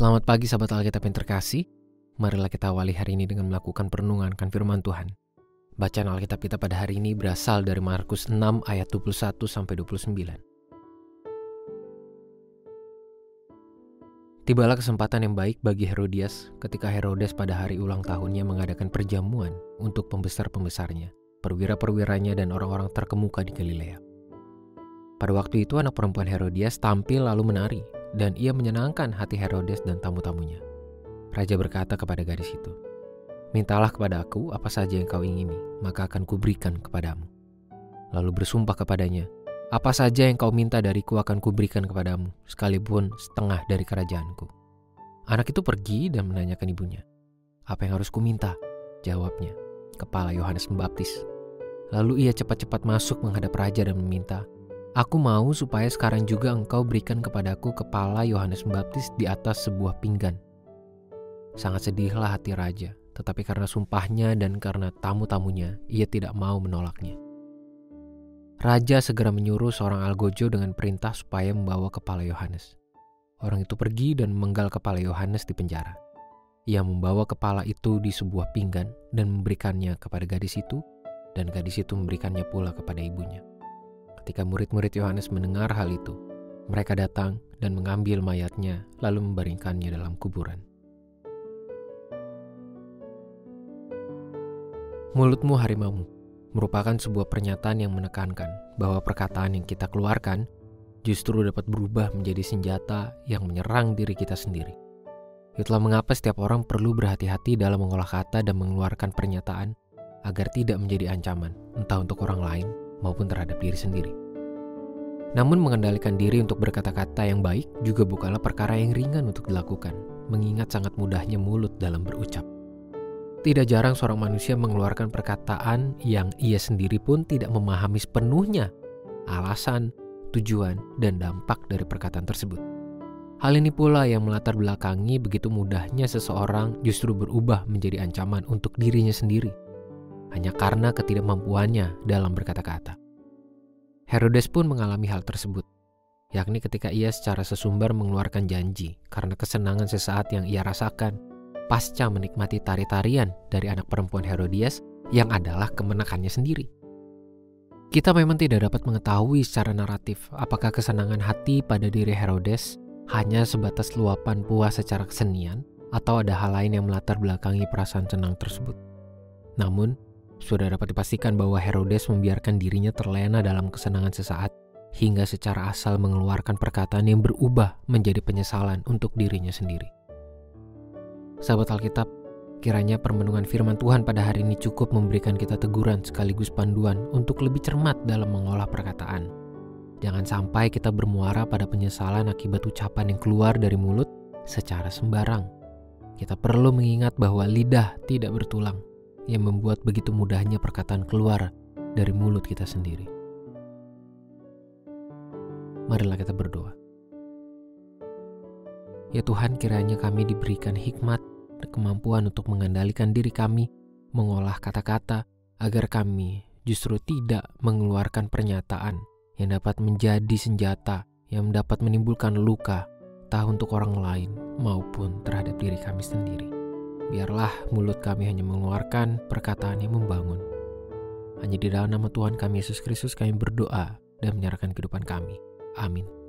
Selamat pagi sahabat Alkitab yang terkasih. Marilah kita awali hari ini dengan melakukan perenungan kan firman Tuhan. Bacaan Alkitab kita pada hari ini berasal dari Markus 6 ayat 21 sampai 29. Tibalah kesempatan yang baik bagi Herodias ketika Herodes pada hari ulang tahunnya mengadakan perjamuan untuk pembesar-pembesarnya, perwira-perwiranya dan orang-orang terkemuka di Galilea. Pada waktu itu anak perempuan Herodias tampil lalu menari dan ia menyenangkan hati Herodes dan tamu-tamunya. Raja berkata kepada gadis itu, Mintalah kepada aku apa saja yang kau ingini, maka akan kuberikan kepadamu. Lalu bersumpah kepadanya, Apa saja yang kau minta dariku akan kuberikan kepadamu, sekalipun setengah dari kerajaanku. Anak itu pergi dan menanyakan ibunya, Apa yang harus kuminta? Jawabnya, Kepala Yohanes Pembaptis. Lalu ia cepat-cepat masuk menghadap raja dan meminta, Aku mau supaya sekarang juga engkau berikan kepadaku kepala Yohanes Pembaptis di atas sebuah pinggan. Sangat sedihlah hati raja, tetapi karena sumpahnya dan karena tamu-tamunya, ia tidak mau menolaknya. Raja segera menyuruh seorang algojo dengan perintah supaya membawa kepala Yohanes. Orang itu pergi dan menggal kepala Yohanes di penjara. Ia membawa kepala itu di sebuah pinggan dan memberikannya kepada gadis itu, dan gadis itu memberikannya pula kepada ibunya. Ketika murid-murid Yohanes mendengar hal itu, mereka datang dan mengambil mayatnya, lalu membaringkannya dalam kuburan. Mulutmu harimaumu merupakan sebuah pernyataan yang menekankan bahwa perkataan yang kita keluarkan justru dapat berubah menjadi senjata yang menyerang diri kita sendiri. Itulah mengapa setiap orang perlu berhati-hati dalam mengolah kata dan mengeluarkan pernyataan agar tidak menjadi ancaman, entah untuk orang lain maupun terhadap diri sendiri. Namun mengendalikan diri untuk berkata-kata yang baik juga bukanlah perkara yang ringan untuk dilakukan, mengingat sangat mudahnya mulut dalam berucap. Tidak jarang seorang manusia mengeluarkan perkataan yang ia sendiri pun tidak memahami sepenuhnya alasan, tujuan, dan dampak dari perkataan tersebut. Hal ini pula yang melatar belakangi begitu mudahnya seseorang justru berubah menjadi ancaman untuk dirinya sendiri, hanya karena ketidakmampuannya dalam berkata-kata. Herodes pun mengalami hal tersebut, yakni ketika ia secara sesumbar mengeluarkan janji karena kesenangan sesaat yang ia rasakan pasca menikmati tari-tarian dari anak perempuan Herodias yang adalah kemenakannya sendiri. Kita memang tidak dapat mengetahui secara naratif apakah kesenangan hati pada diri Herodes hanya sebatas luapan puas secara kesenian atau ada hal lain yang melatar belakangi perasaan senang tersebut. Namun, sudah dapat dipastikan bahwa Herodes membiarkan dirinya terlena dalam kesenangan sesaat hingga secara asal mengeluarkan perkataan yang berubah menjadi penyesalan untuk dirinya sendiri. Sahabat Alkitab, kiranya permenungan firman Tuhan pada hari ini cukup memberikan kita teguran sekaligus panduan untuk lebih cermat dalam mengolah perkataan. Jangan sampai kita bermuara pada penyesalan akibat ucapan yang keluar dari mulut secara sembarang. Kita perlu mengingat bahwa lidah tidak bertulang, yang membuat begitu mudahnya perkataan keluar dari mulut kita sendiri. Marilah kita berdoa. Ya Tuhan, kiranya kami diberikan hikmat dan kemampuan untuk mengendalikan diri kami, mengolah kata-kata, agar kami justru tidak mengeluarkan pernyataan yang dapat menjadi senjata yang dapat menimbulkan luka, entah untuk orang lain maupun terhadap diri kami sendiri. Biarlah mulut kami hanya mengeluarkan perkataan yang membangun. Hanya di dalam nama Tuhan kami Yesus Kristus kami berdoa dan menyerahkan kehidupan kami. Amin.